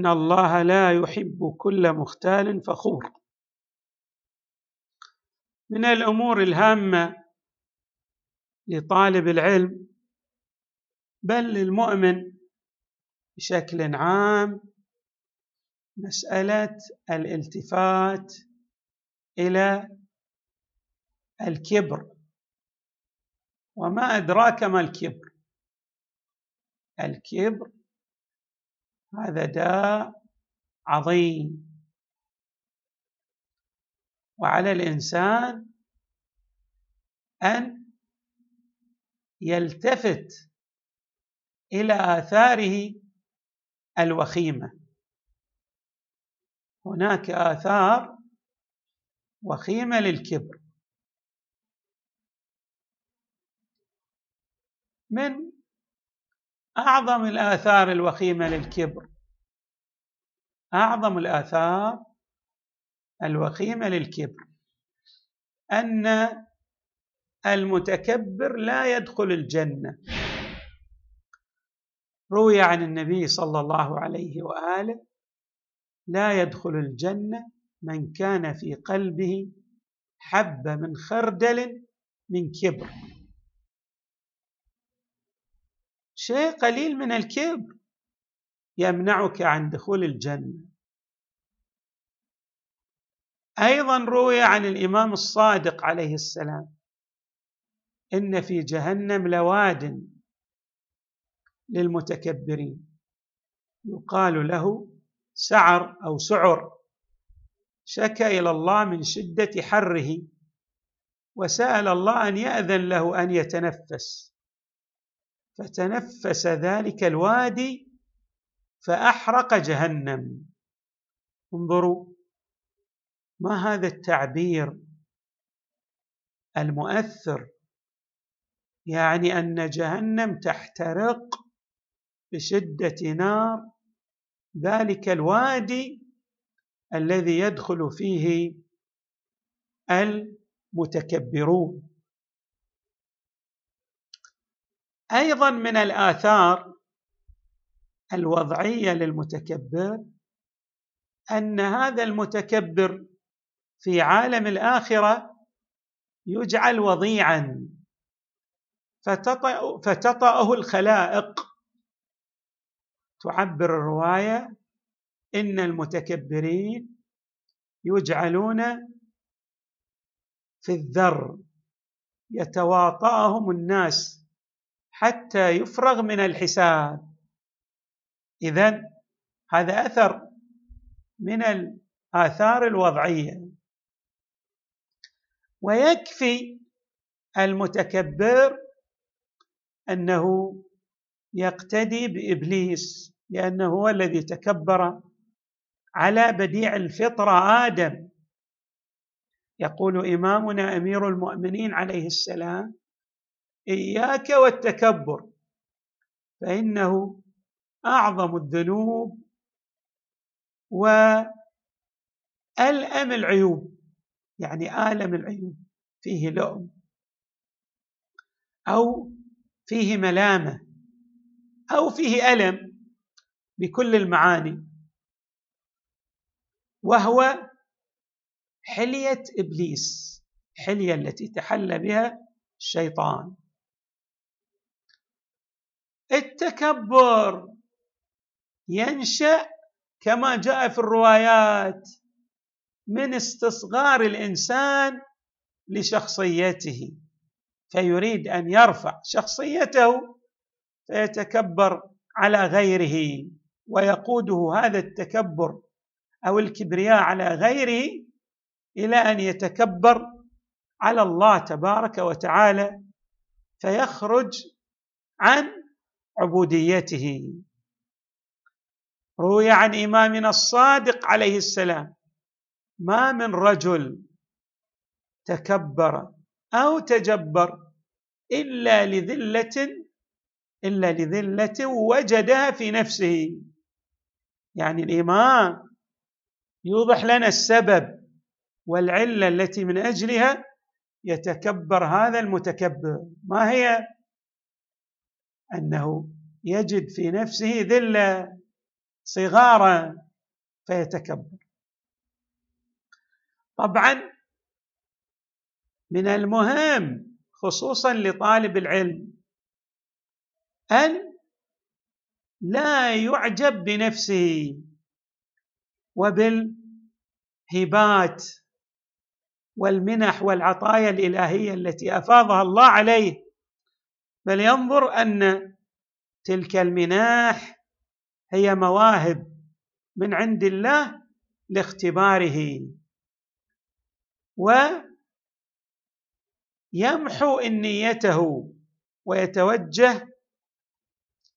ان الله لا يحب كل مختال فخور. من الأمور الهامة لطالب العلم بل للمؤمن بشكل عام مسألة الالتفات إلى الكبر. وما أدراك ما الكبر؟ الكبر هذا داء عظيم. وعلى الإنسان أن يلتفت إلى آثاره الوخيمة. هناك آثار وخيمة للكبر. من أعظم الآثار الوخيمة للكبر. أعظم الآثار الوخيمة للكبر. أن المتكبر لا يدخل الجنة. روي عن النبي صلى الله عليه وآله لا يدخل الجنة من كان في قلبه حبة من خردل من كبر. شيء قليل من الكبر يمنعك عن دخول الجنة. أيضا روي عن الإمام الصادق عليه السلام إن في جهنم لواد للمتكبرين. يقال له سعر أو سعر شكا إلى الله من شدة حره وسأل الله أن يأذن له أن يتنفس. فتنفس ذلك الوادي فأحرق جهنم. انظروا ما هذا التعبير المؤثر؟ يعني أن جهنم تحترق بشدة نار ذلك الوادي الذي يدخل فيه المتكبرون. أيضا من الآثار الوضعية للمتكبر أن هذا المتكبر في عالم الآخرة يجعل وضيعا فتطأ فتطأه الخلائق. تعبر الرواية إن المتكبرين يجعلون في الذر يتواطأهم الناس. حتى يفرغ من الحساب. اذا هذا أثر من الآثار الوضعية. ويكفي المتكبر أنه يقتدي بإبليس لأنه هو الذي تكبر على بديع الفطرة آدم. يقول إمامنا أمير المؤمنين عليه السلام إياك والتكبر فإنه أعظم الذنوب وألأم العيوب يعني آلم العيوب فيه لؤم أو فيه ملامة أو فيه ألم بكل المعاني. وهو حلية إبليس حلية التي تحلى بها الشيطان. التكبر ينشأ كما جاء في الروايات من استصغار الإنسان لشخصيته فيريد أن يرفع شخصيته فيتكبر على غيره ويقوده هذا التكبر أو الكبرياء على غيره إلى أن يتكبر على الله تبارك وتعالى فيخرج عن عبوديته. روي عن إمامنا الصادق عليه السلام ما من رجل تكبر أو تجبر إلا لذلة إلا لذلة وجدها في نفسه. يعني الإمام يوضح لنا السبب والعلة التي من أجلها يتكبر هذا المتكبر. ما هي أنه يجد في نفسه ذلة صغارا فيتكبر. طبعا من المهم خصوصا لطالب العلم أن لا يعجب بنفسه وبالهبات والمنح والعطايا الإلهية التي أفاضها الله عليه بل ينظر أن تلك المناح هي مواهب من عند الله لاختباره. ويمحو ان نيته ويتوجه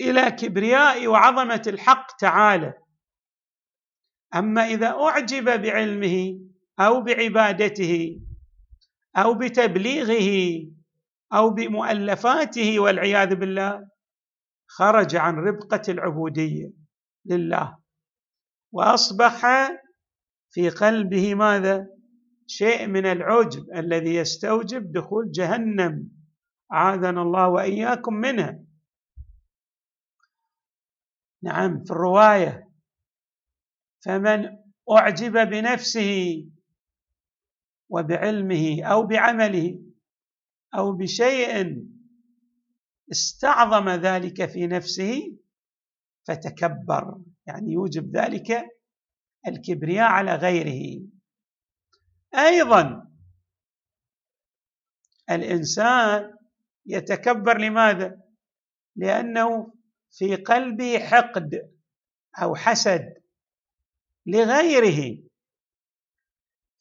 إلى كبرياء وعظمة الحق تعالى. أما إذا أعجب بعلمه أو بعبادته أو بتبليغه أو بمؤلفاته والعياذ بالله خرج عن ربقة العبودية لله. وأصبح في قلبه ماذا؟ شيء من العجب الذي يستوجب دخول جهنم. اعاذنا الله وإياكم منها نعم في الرواية فمن أعجب بنفسه وبعلمه أو بعمله أو بشيء استعظم ذلك في نفسه فتكبر. يعني يوجب ذلك الكبرياء على غيره. أيضا الإنسان يتكبر لماذا؟ لأنه في قلبه حقد أو حسد لغيره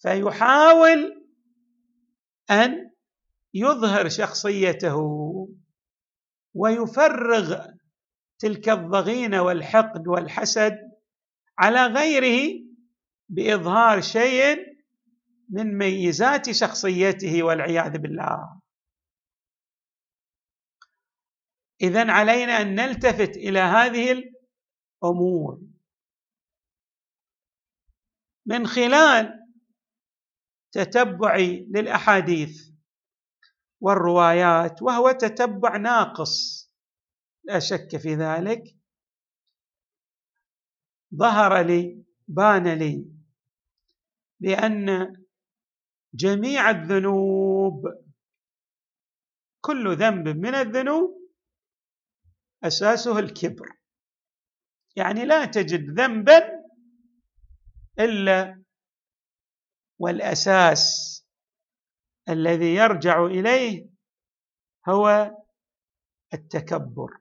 فيحاول أن يظهر شخصيته ويفرغ تلك الضغينة والحقد والحسد على غيره بإظهار شيء من ميزات شخصيته والعياذ بالله. اذا علينا أن نلتفت إلى هذه الأمور. من خلال تتبعي للأحاديث والروايات وهو تتبع ناقص. لا شك في ذلك. ظهر لي بان لي بأن جميع الذنوب كل ذنب من الذنوب أساسه الكبر. يعني لا تجد ذنبا إلا والأساس الذي يرجع إليه هو التكبر.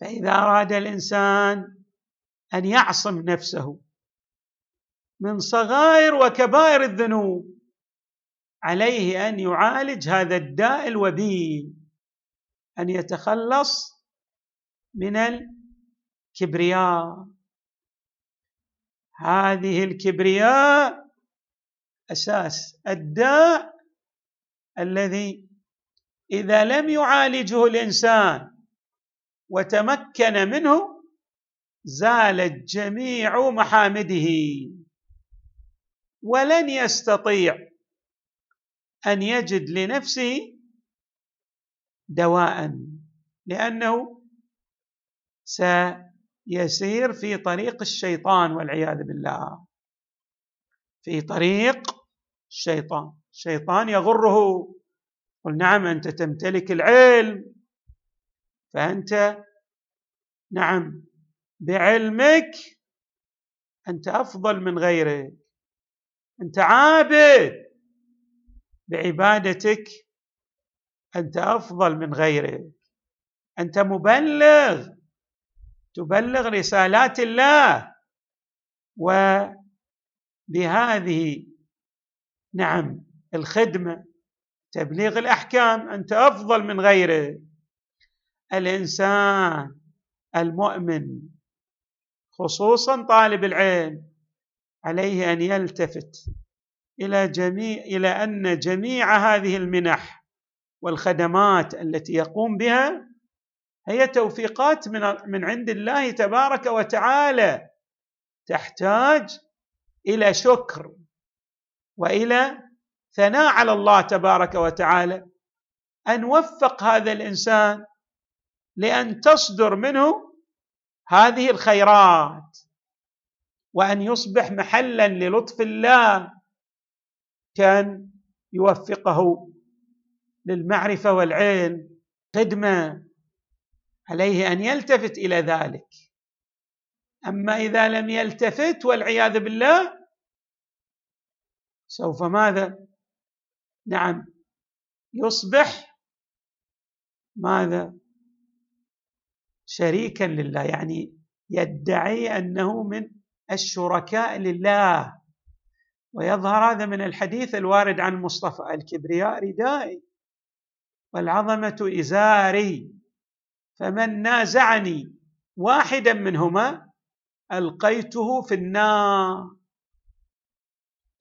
فإذا أراد الإنسان أن يعصم نفسه من صغائر وكبائر الذنوب عليه أن يعالج هذا الداء الوبيل أن يتخلص من الكبرياء. هذه الكبرياء أساس الداء الذي إذا لم يعالجه الإنسان وتمكن منه زالت جميع محامده. ولن يستطيع أن يجد لنفسه دواء لأنه سيسير في طريق الشيطان والعياذ بالله. في طريق الشيطان. الشيطان يغره. قل نعم أنت تمتلك العلم. فأنت نعم بعلمك أنت أفضل من غيرك. أنت عابد بعبادتك أنت أفضل من غيرك. أنت مبلغ تبلغ رسالات الله وبهذه نعم الخدمة تبليغ الأحكام أنت أفضل من غيره. الإنسان المؤمن خصوصا طالب العلم عليه أن يلتفت إلى جميع إلى أن جميع هذه المنح والخدمات التي يقوم بها هي توفيقات من من عند الله تبارك وتعالى تحتاج إلى شكر وإلى ثناء على الله تبارك وتعالى أن وفق هذا الإنسان لأن تصدر منه هذه الخيرات وأن يصبح محلا للطف الله كان يوفقه للمعرفة والعلم خدمة عليه أن يلتفت إلى ذلك. أما إذا لم يلتفت والعياذ بالله سوف ماذا؟ نعم يصبح ماذا؟ شريكا لله يعني يدعي أنه من الشركاء لله. ويظهر هذا من الحديث الوارد عن المصطفى الكبرياء ردائي والعظمة إزاري فمن نازعني واحدا منهما ألقيته في النار.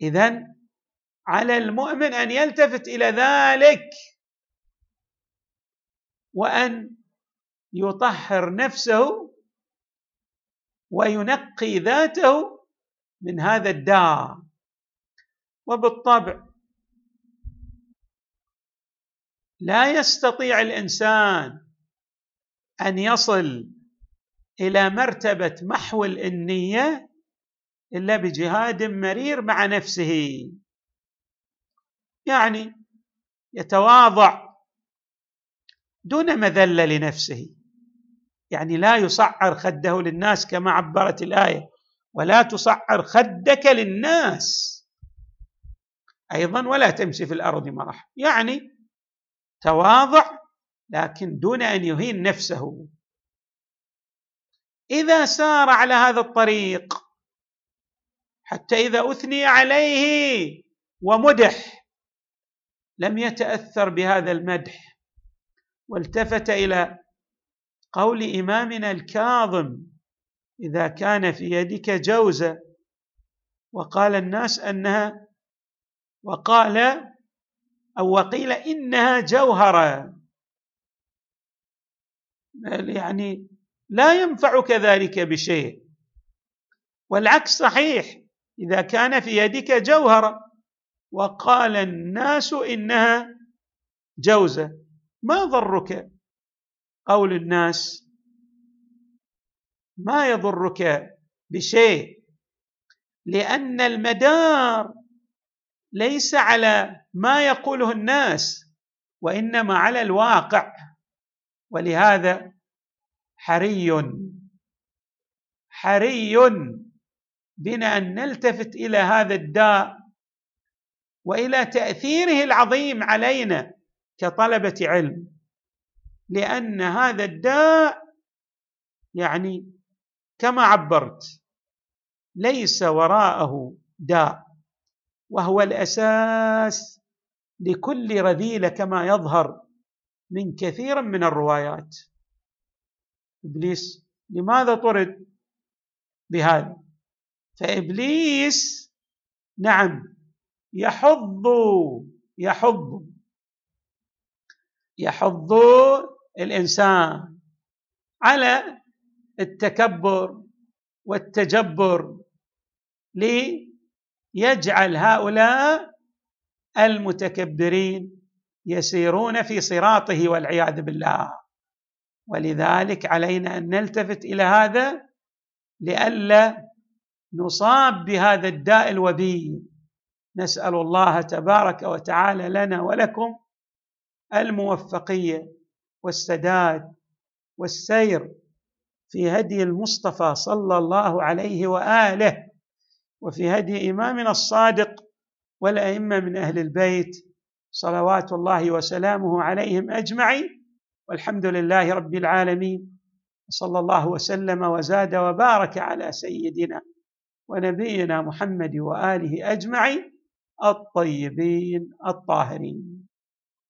اذا على المؤمن أن يلتفت إلى ذلك وأن يطهر نفسه وينقي ذاته من هذا الداء وبالطبع لا يستطيع الإنسان أن يصل إلى مرتبة محو الإنية إلا بجهاد مرير مع نفسه. يعني يتواضع دون مذلة لنفسه. يعني لا يصعر خده للناس كما عبرت الآية ولا تصعر خدك للناس. أيضا ولا تمشي في الأرض مرح يعني تواضع لكن دون أن يهين نفسه. إذا سار على هذا الطريق حتى إذا أثني عليه ومدح لم يتأثر بهذا المدح والتفت إلى قول إمامنا الكاظم إذا كان في يدك جوزة وقال الناس أنها وقال أو وقيل إنها جوهرة. يعني لا ينفعك ذلك بشيء. والعكس صحيح إذا كان في يدك جوهرة وقال الناس إنها جوزة ما ضرك قول الناس؟ ما يضرك بشيء لأن المدار ليس على ما يقوله الناس وإنما على الواقع. ولهذا حري. حري. بنا أن نلتفت إلى هذا الداء وإلى تأثيره العظيم علينا كطلبة علم لأن هذا الداء يعني كما عبرت ليس وراءه داء وهو الأساس لكل رذيلة كما يظهر من كثير من الروايات. إبليس. لماذا طرد بهذا؟ فإبليس نعم يحض يحض يحض الإنسان على التكبر والتجبر ليجعل هؤلاء المتكبرين يسيرون في صراطه والعياذ بالله. ولذلك علينا أن نلتفت إلى هذا لئلا نصاب بهذا الداء الوبي نسأل الله تبارك وتعالى لنا ولكم الموفقية والسداد والسير في هدي المصطفى صلى الله عليه وآله وفي هدي إمامنا الصادق والأئمة من أهل البيت صلوات الله وسلامه عليهم أجمعين. والحمد لله رب العالمين صلى الله وسلم وزاد وبارك على سيدنا ونبينا محمد وآله أجمعين الطيبين الطاهرين.